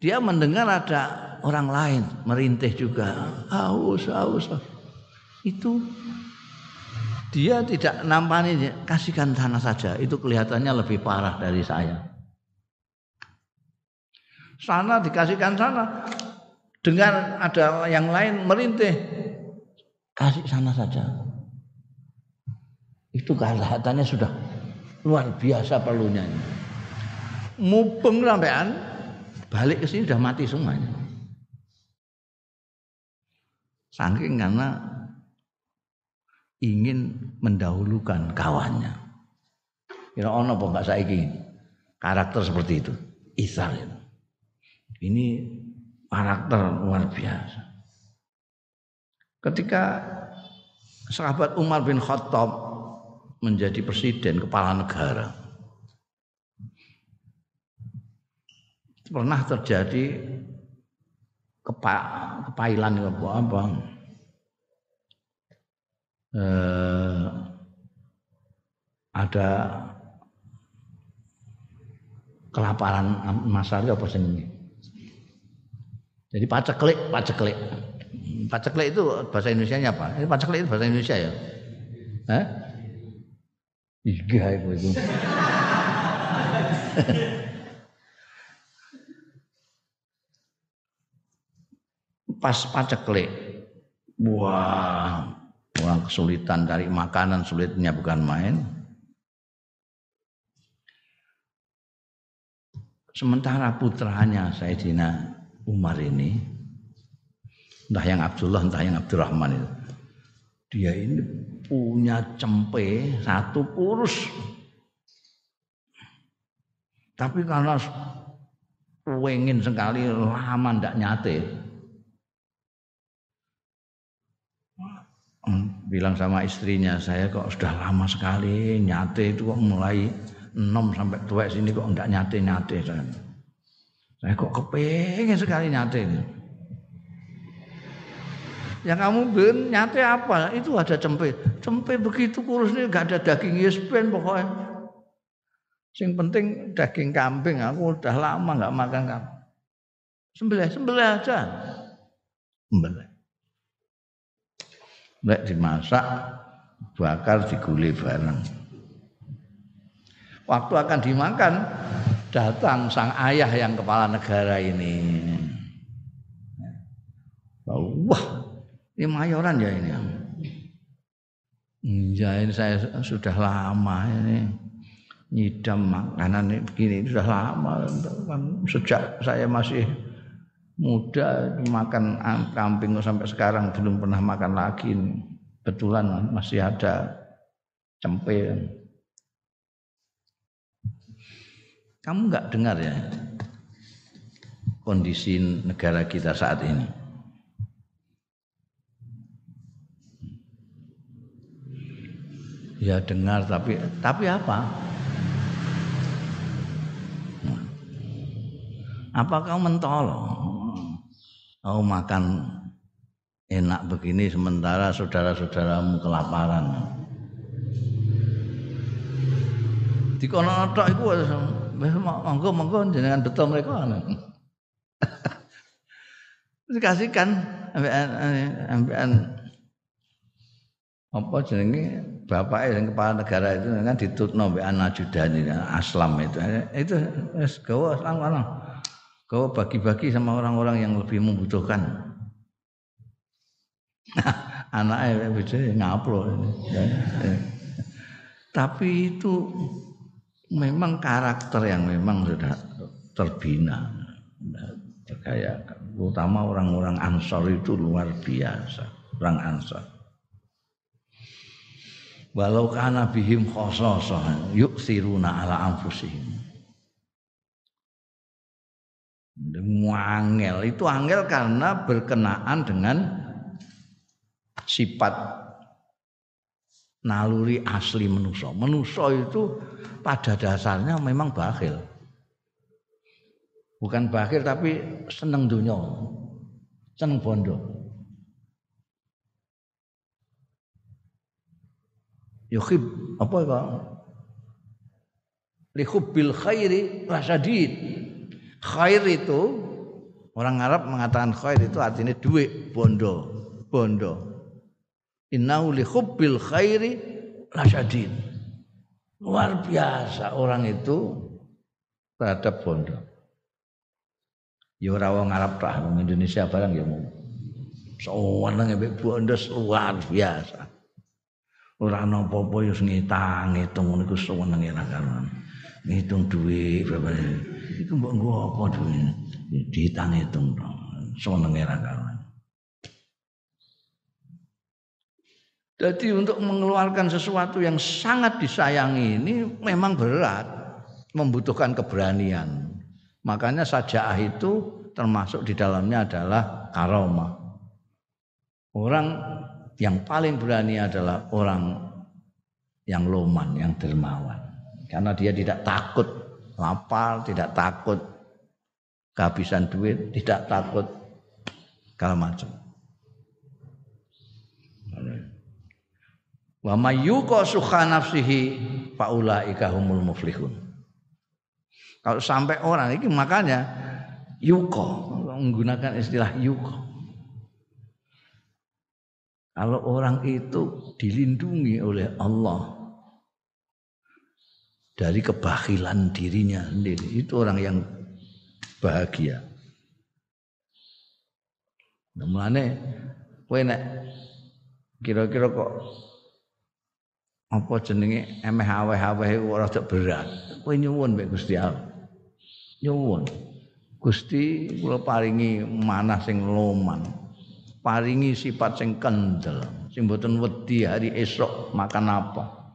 dia mendengar ada orang lain merintih juga. Haus haus itu dia tidak nampani kasihkan sana saja. Itu kelihatannya lebih parah dari saya. Sana dikasihkan sana dengar ada yang lain merintih. Kasih sana saja. Itu kelihatannya sudah luar biasa perlunya mubeng sampean balik ke sini sudah mati semuanya. Saking karena ingin mendahulukan kawannya. Kira ono apa enggak saiki karakter seperti itu. Isar. Ini karakter luar biasa. Ketika sahabat Umar bin Khattab menjadi presiden kepala negara pernah terjadi kepa, kepailan apa apa eh, ada kelaparan masal apa sing jadi paceklik paceklik paceklik itu bahasa Indonesia nya apa ini paceklik itu bahasa Indonesia ya? Iya itu. *laughs* Pas paceklik. Wah, Orang kesulitan cari makanan sulitnya bukan main. Sementara putranya Sayyidina Umar ini entah yang Abdullah entah yang Abdurrahman itu dia ini punya cempe satu kurus tapi karena pengen sekali lama ndak nyate bilang sama istrinya saya kok sudah lama sekali nyate itu kok mulai 6 sampai tua sini kok ndak nyate nyate saya saya kok kepengen sekali nyate yang kamu bikin nyate apa? Itu ada cempe. Cempe begitu kurus ini gak ada daging yespen pokoknya. Sing penting daging kambing. Aku udah lama gak makan kambing. Sembelih, sembelih aja. Sembelih. Lek dimasak, bakar digulai bareng. Waktu akan dimakan, datang sang ayah yang kepala negara ini. Wah, ini mayoran ya ini. Ya ini saya sudah lama ini nyidam makanan begini sudah lama sejak saya masih muda makan kambing sampai sekarang belum pernah makan lagi. Betulan masih ada cempe kamu nggak dengar ya kondisi negara kita saat ini? Ya dengar tapi tapi apa? Apa kau mentol kau makan enak begini sementara saudara-saudaramu kelaparan. Di kono tok iku monggo monggo jenengan betul mereka dikasihkan *laughs* ambekan ambekan apa jenenge? Bapak yang kepala negara itu kan ditutno mbek anak judani aslam itu. Itu wis gawa aslam kana gawa bagi-bagi sama orang-orang yang lebih membutuhkan. *laughs* Anaknya bisa ngaplo tapi itu memang karakter yang memang sudah terbina kayak terutama orang-orang ansor itu luar biasa orang ansor. Walau kana bihim khososah yuksiruna ala anfusihim Angel itu angel karena berkenaan dengan sifat naluri asli manusia. Manusia itu pada dasarnya memang bakhil. Bukan bakhil tapi seneng dunia, seneng bondo. yuhib apa ya lihubbil khairi rasadid khair itu orang Arab mengatakan khair itu artinya duit bondo bondo. Innahu lihubbil khairi rasadid luar biasa orang itu terhadap bondo. Ya ora wong Arab lah wong Indonesia barang ya mau. Sowan mbek bondo luar biasa. Ora ana apa-apa ya ngitang ngitung ngono iku senenge ra karuan. Ngitung duit berapa iku mbok nggo apa duit dihitung hitung to senenge ra karuan Jadi untuk mengeluarkan sesuatu yang sangat disayangi ini memang berat, membutuhkan keberanian. Makanya sajah itu termasuk di dalamnya adalah karomah. Orang yang paling berani adalah orang yang loman, yang dermawan. Karena dia tidak takut lapar, tidak takut kehabisan duit, tidak takut segala macam. Wa mayyuqa sukha nafsihi faulaika humul muflihun. Kalau sampai orang ini makanya yuko menggunakan istilah yuko kalau orang itu dilindungi oleh Allah dari kebakhilan dirinya sendiri, itu orang yang bahagia. Namanya, kowe nek kira-kira kok apa jenenge emeh aweh-aweh ora berat. Kowe nyuwun mek Gusti Allah. Nyuwun. Gusti kula paringi manah sing loman paringi sifat sing kendel, sing mboten wedi hari esok makan apa.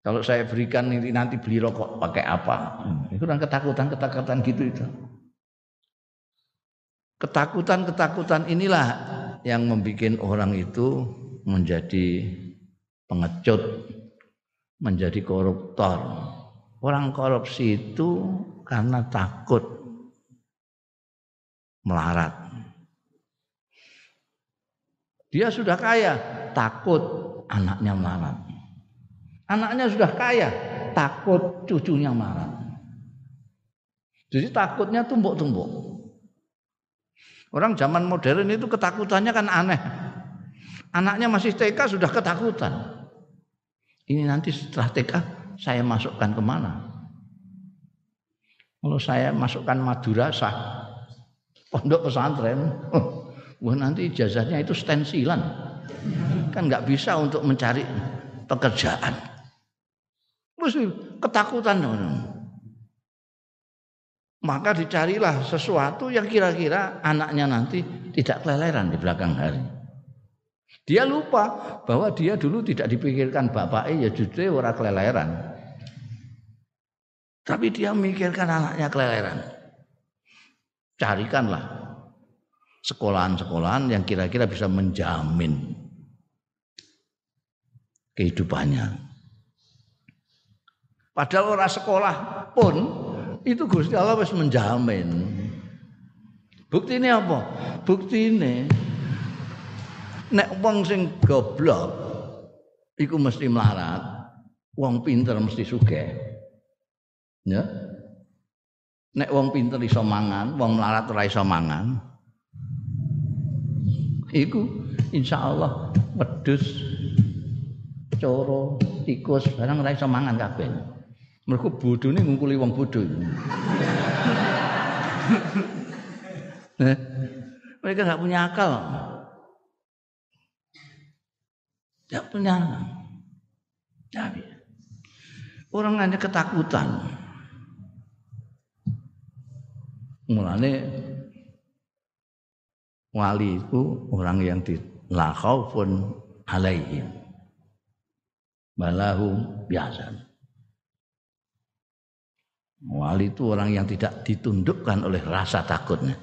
Kalau saya berikan ini nanti beli rokok pakai apa? Hmm, itu kan ketakutan-ketakutan gitu itu. Ketakutan-ketakutan inilah yang membuat orang itu menjadi pengecut, menjadi koruptor. Orang korupsi itu karena takut melarat. Dia sudah kaya, takut anaknya melarat. Anaknya sudah kaya, takut cucunya melarat. Jadi takutnya tumbuk-tumbuk. Orang zaman modern itu ketakutannya kan aneh. Anaknya masih TK sudah ketakutan. Ini nanti setelah TK saya masukkan ke mana? Kalau saya masukkan Madura sah pondok pesantren, *laughs* wah nanti ijazahnya itu stensilan. Kan nggak bisa untuk mencari pekerjaan. Mesti ketakutan. Maka dicarilah sesuatu yang kira-kira anaknya nanti tidak keleleran di belakang hari. Dia lupa bahwa dia dulu tidak dipikirkan bapaknya ya justru orang keleleran. Tapi dia memikirkan anaknya keleleran. Carikanlah sekolahan-sekolahan yang kira-kira bisa menjamin kehidupannya. Padahal orang sekolah pun itu Gusti Allah wis menjamin. Bukti ini apa? Bukti ini nek wong sing goblok iku mesti melarat, wong pinter mesti sugih. Ya. Nek wong pinter iso mangan, wong melarat ora iso mangan. Iku insyaallah wedhus coro tikus barang ora iso mangan kabeh. Mereka bodoh ini ngungkuli wong bodoh. eh, mereka nggak punya akal. Tidak punya akal. Tapi orang hanya ketakutan. Mulane wali itu orang yang di la khaufun alaihim. Balahum biasa. Wali itu orang yang tidak ditundukkan oleh rasa takutnya.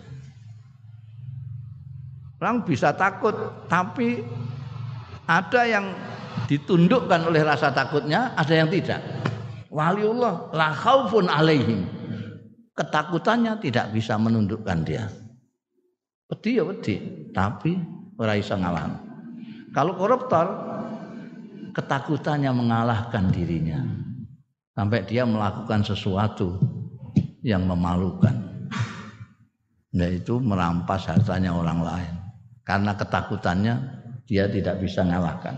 Orang bisa takut, tapi ada yang ditundukkan oleh rasa takutnya, ada yang tidak. Waliullah la khaufun alaihim. Ketakutannya tidak bisa menundukkan dia. Wedi ya wedi, tapi ora iso ngalah. Kalau koruptor ketakutannya mengalahkan dirinya sampai dia melakukan sesuatu yang memalukan. Yaitu merampas hartanya orang lain. Karena ketakutannya dia tidak bisa mengalahkan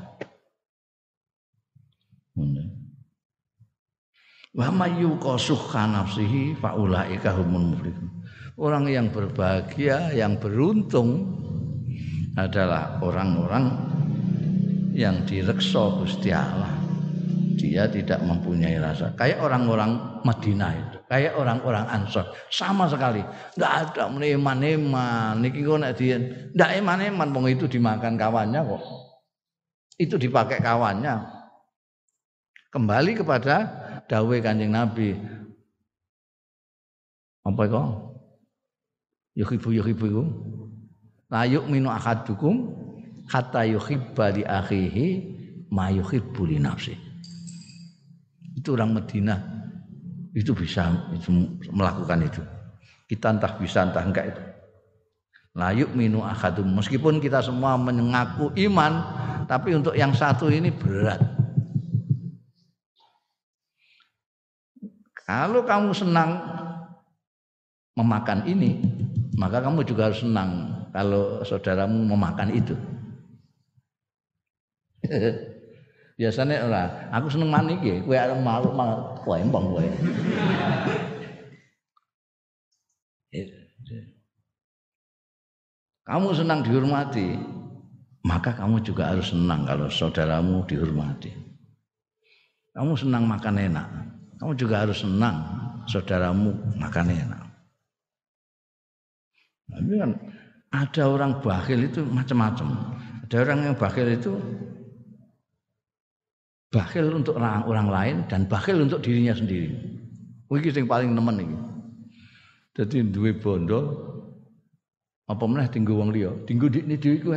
wa nafsihi faulaika orang yang berbahagia yang beruntung adalah orang-orang yang direksa Gusti Allah dia tidak mempunyai rasa. Kayak orang-orang Madinah itu, kayak orang-orang Ansor, sama sekali. Tidak ada meneman-eman. Niki kok nek dia ndak eman-eman wong itu dimakan kawannya kok. Itu dipakai kawannya. Kembali kepada dawe Kanjeng Nabi. Apa itu? Yuhibu yuhibu iku. La yu'minu ahadukum hatta yuhibba li akhihi ma yuhibbu li nafsihi itu orang Medina itu bisa melakukan itu. Kita entah bisa entah enggak itu. Layuk minu akadum. Meskipun kita semua mengaku iman, tapi untuk yang satu ini berat. Kalau kamu senang memakan ini, maka kamu juga harus senang kalau saudaramu memakan itu. *laughs* Biasanya ora, aku seneng mani iki, kowe arep malu malah kowe empong kowe. Kamu senang dihormati, maka kamu juga harus senang kalau saudaramu dihormati. Kamu senang makan enak, kamu juga harus senang saudaramu makan enak. Tapi kan ada orang bakhil itu macam-macam. Ada orang yang bakhil itu bakhil untuk orang, orang lain dan bakhil untuk dirinya sendiri. Iki sing paling nemen iki. Dadi duwe bondo apa meneh tinggu wong liya, tinggu dikne dhewe iku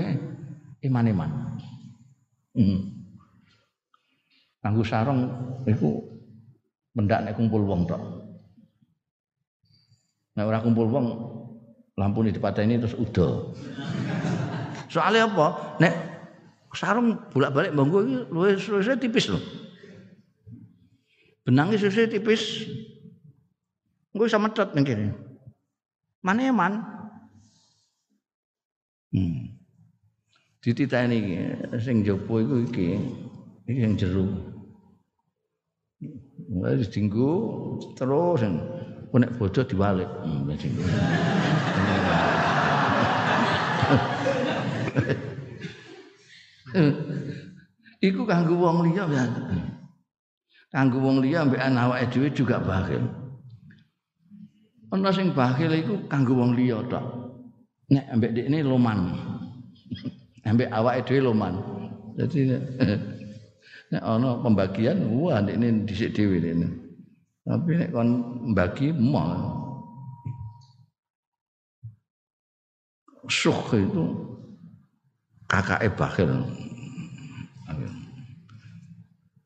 iman-iman. Hmm. Kanggo sarung iku mendak nek kumpul wong tok. Nek ora kumpul wong lampu ini terus udah. Soalnya apa? Nek sarung bolak-balik bangku iki luwih tipis loh. Benangnya susu tipis. Gue sama tet ning kene. Mana ya man? Hmm. Dititani iki sing jopo iku iki. Iki yang jero. Wis dinggo terus nek bodoh diwalik. Hmm, *laughs* Iku kanggo wong liya ya. Kanggo wong liya mbek awake dhewe juga bakhil. Ana sing bakhil iku kanggo wong liya tok. Nek ambek dekne loman. *laughs* ambek awake dhewe loman. Jadi *laughs* nek ana pembagian wah dekne dhisik dhewe dekne. Tapi nek kon mbagi mau Syuh itu kakake bakhil.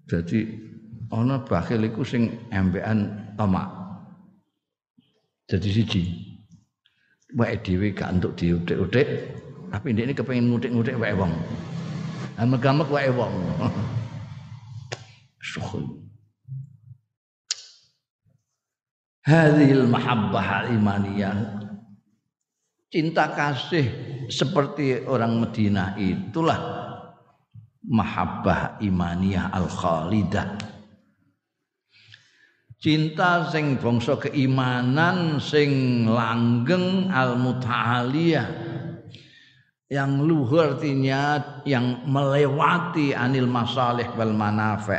Jadi ana bakhil iku sing embekan tamak. Jadi siji. Wae dhewe gak entuk diutik-utik, tapi ndekne kepengin ngutik-ngutik wae wong. Amek-amek wae wong. *laughs* Syuh. Hadhil mahabbah al-imaniyah cinta kasih seperti orang Medina itulah mahabbah imaniyah al khalidah cinta sing bangsa keimanan sing langgeng al muta'aliyah yang luhur artinya yang melewati anil masalih wal manafi.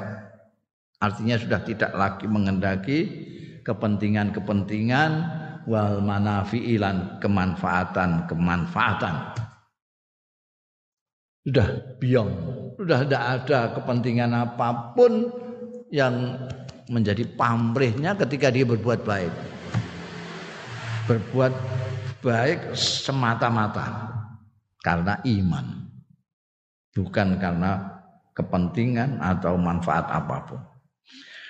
Artinya sudah tidak lagi mengendaki kepentingan-kepentingan wal manafi'ilan kemanfaatan kemanfaatan. Sudah biong sudah tidak ada kepentingan apa pun yang menjadi pamrihnya ketika dia berbuat baik. Berbuat baik semata-mata karena iman bukan karena kepentingan atau manfaat apa pun.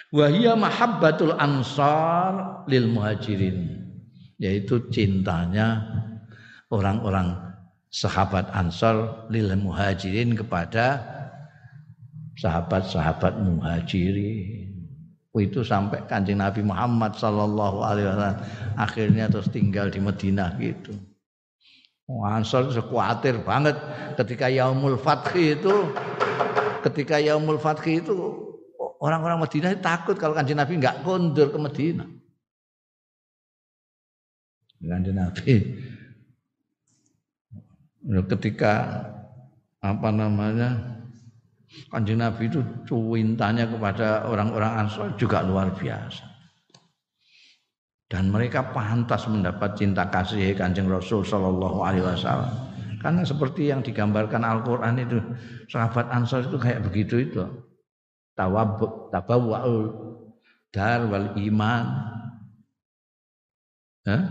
Wahia mahabbatul ansar lil muhajirin yaitu cintanya orang-orang sahabat Ansor lil muhajirin kepada sahabat-sahabat muhajirin. Itu sampai kanjeng Nabi Muhammad Sallallahu Alaihi Wasallam akhirnya terus tinggal di Madinah gitu. Oh, Ansor sekuatir banget ketika Yaumul Fathi itu ketika Yaumul Fathi itu orang-orang Madinah takut kalau kanjeng Nabi nggak kondur ke Madinah dengan Nabi. Ketika apa namanya kanjeng Nabi itu cuintanya kepada orang-orang Ansor juga luar biasa. Dan mereka pantas mendapat cinta kasih kanjeng Rasul Shallallahu Alaihi Wasallam. Karena seperti yang digambarkan Al-Quran itu sahabat Ansor itu kayak begitu itu. Tawab, tabawwa'ul dar wal iman. Hah?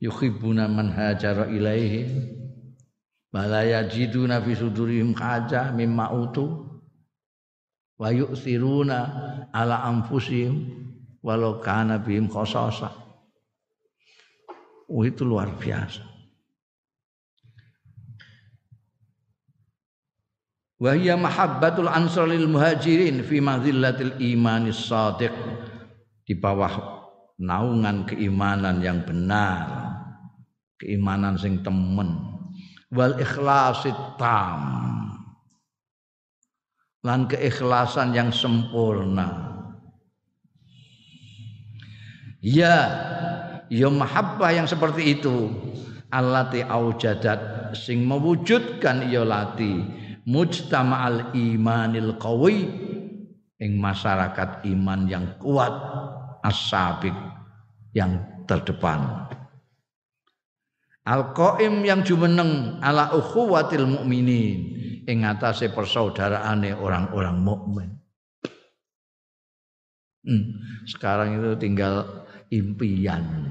Yuhibbuna man hajara ilaihi. Wa la yajiduna fi sudurihim haja mimma utu. Wa yu'thiruna ala anfusihim walau kana bihim khasasa. Oh, itu luar biasa. Wa hiya mahabbatul ansar lil muhajirin fi madhillatil imanis sadiq. Di bawah naungan keimanan yang benar keimanan sing temen. Wal ikhlasit tam. Lan keikhlasan yang sempurna. Ya ya mahabbah yang seperti itu. Allati aujadat sing mewujudkan ya lati mujtama'al imanil qawi ing masyarakat iman yang kuat as yang terdepan Al-qaim yang jumeneng ala ukhuwatil mukminin ing atase persaudaraane orang-orang mukmin. Hmm, sekarang itu tinggal impian.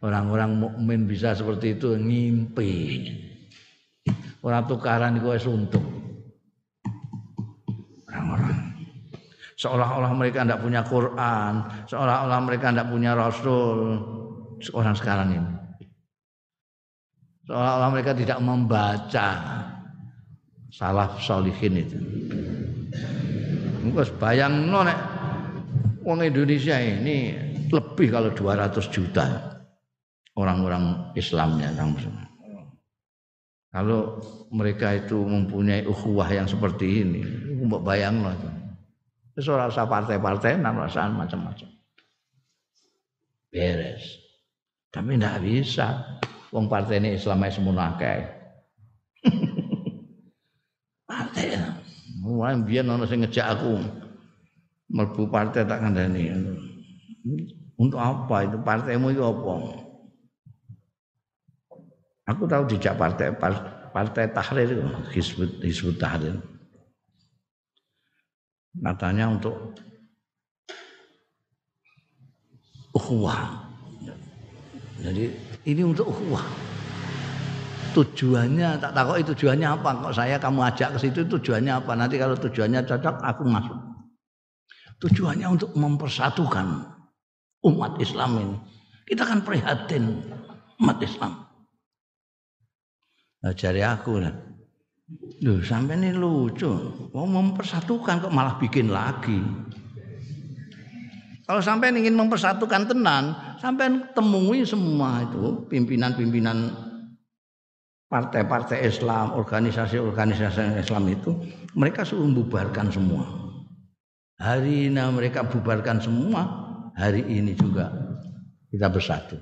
Orang-orang mukmin bisa seperti itu ngimpi. Orang tukaran itu suntuk. Orang-orang seolah-olah mereka tidak punya Quran, seolah-olah mereka tidak punya Rasul. Orang sekarang ini, seolah-olah mereka tidak membaca salaf solihin itu. Mungkin bayang nek Wong Indonesia ini lebih kalau 200 juta orang-orang Islamnya orang Kalau mereka itu mempunyai ukhuwah yang seperti ini, mbok bayang loh. Wis ora partai-partai nan macam-macam. Beres. Tapi tidak bisa. Wong partai ini Islam semono akeh. *laughs* partai. Mulai biyen ana sing ngejak aku melbu partai tak kandani. Untuk apa itu partaimu itu apa? Aku tahu dijak partai partai Tahrir Hizbut Hizbut Tahrir. Katanya untuk ukhuwah. Jadi ini untuk ukhuwah. Tujuannya tak tahu itu tujuannya apa? Kok saya kamu ajak ke situ tujuannya apa? Nanti kalau tujuannya cocok aku masuk. Tujuannya untuk mempersatukan umat Islam ini. Kita kan prihatin umat Islam. Nah, jari aku lah. Loh, sampai ini lucu. Mau mempersatukan kok malah bikin lagi. Kalau sampai ingin mempersatukan tenan, sampai temui semua itu pimpinan-pimpinan partai-partai Islam, organisasi-organisasi Islam itu, mereka suruh membubarkan semua. Hari ini mereka bubarkan semua, hari ini juga kita bersatu.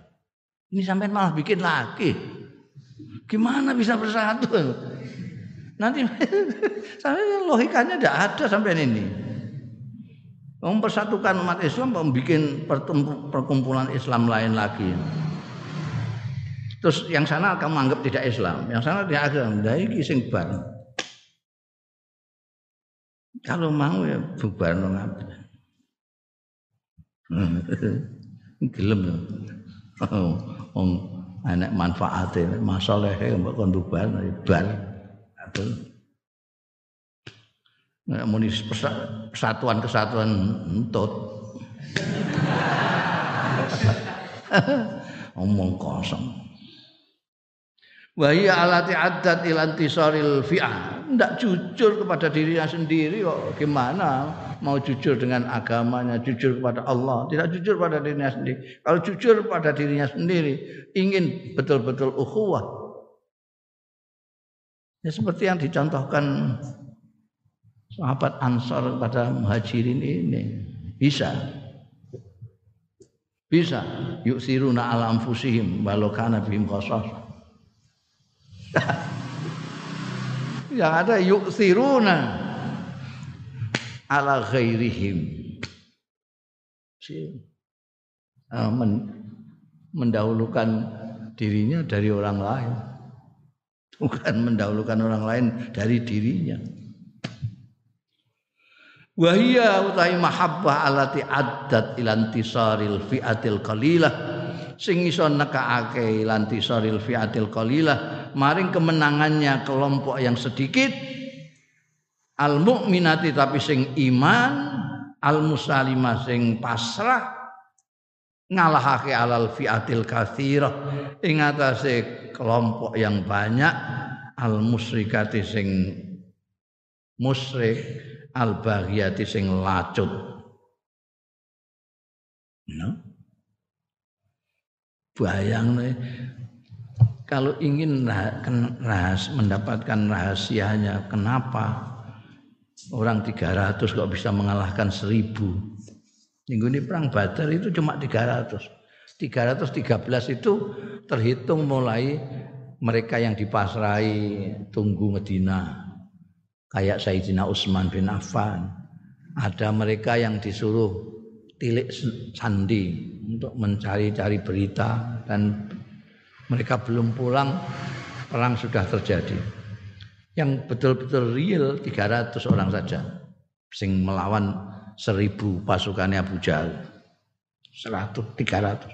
Ini sampai malah bikin lagi. Gimana bisa bersatu? Nanti *laughs* saya logikanya tidak ada sampai ini. Mempersatukan umat Islam, membuat perkumpulan Islam lain lagi. Terus yang sana kamu anggap tidak Islam, yang sana tidak agama, dari kising bar. Kalau mau ya bubar nang *laughs* Gelem ya. Wong enek manfaate, masalahe mbok kon bubar ya bar. Aduh. Muni persatuan-kesatuan entut. *laughs* Omong kosong. Wahia alati adat ilantisaril fi'ah. Tidak jujur kepada dirinya sendiri kok. Gimana mau jujur dengan agamanya, jujur kepada Allah. Tidak jujur pada dirinya sendiri. Kalau jujur pada dirinya sendiri, ingin betul-betul ukhuwah. Ya seperti yang dicontohkan sahabat Ansar pada muhajirin ini. Bisa. Bisa. Yuk siruna alam fusihim walau kana khasas *laughs* yang ada yuksiruna ala ghairihim Men, mendahulukan dirinya dari orang lain bukan mendahulukan orang lain dari dirinya wahia utai mahabbah alati addat ilantisaril fi'atil qalilah. Sing iso nekaake ilantisaril fi'atil qalilah maring kemenangannya kelompok yang sedikit. Al mukminati tapi sing iman al musalimah sing pasrah ngalahake alal fiatil kathirah ing atase kelompok yang banyak al musyrikati sing musyrik al baghiyati sing lacut. No? bayang nih kalau ingin rahas, mendapatkan rahasianya kenapa orang 300 kok bisa mengalahkan 1000 minggu ini perang Badar itu cuma 300 313 itu terhitung mulai mereka yang dipasrai tunggu Medina kayak Sayyidina Utsman bin Affan ada mereka yang disuruh tilik sandi untuk mencari-cari berita dan Mereka belum pulang, perang sudah terjadi. Yang betul-betul real 300 orang saja. Sing melawan seribu pasukannya Abu Jahal. 100, 300.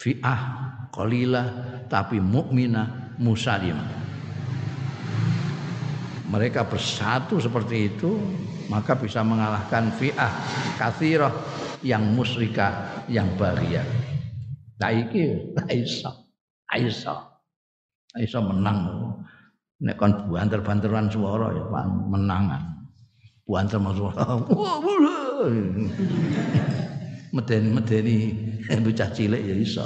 Fi'ah, qalilah, tapi mukminah, musalimah. Mereka bersatu seperti itu, maka bisa mengalahkan fi'ah, kathirah, yang musyrikah, yang bahagia. Nah iki iso. Iso. Iso menang. Nek kon banter-banteran suara ya menangan. Banter suara. *laughs* Medeni-medeni bocah cilik ya iso.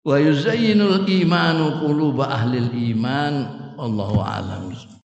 Wa yuzayyinul imanu quluba ahlil iman Allahu a'lam.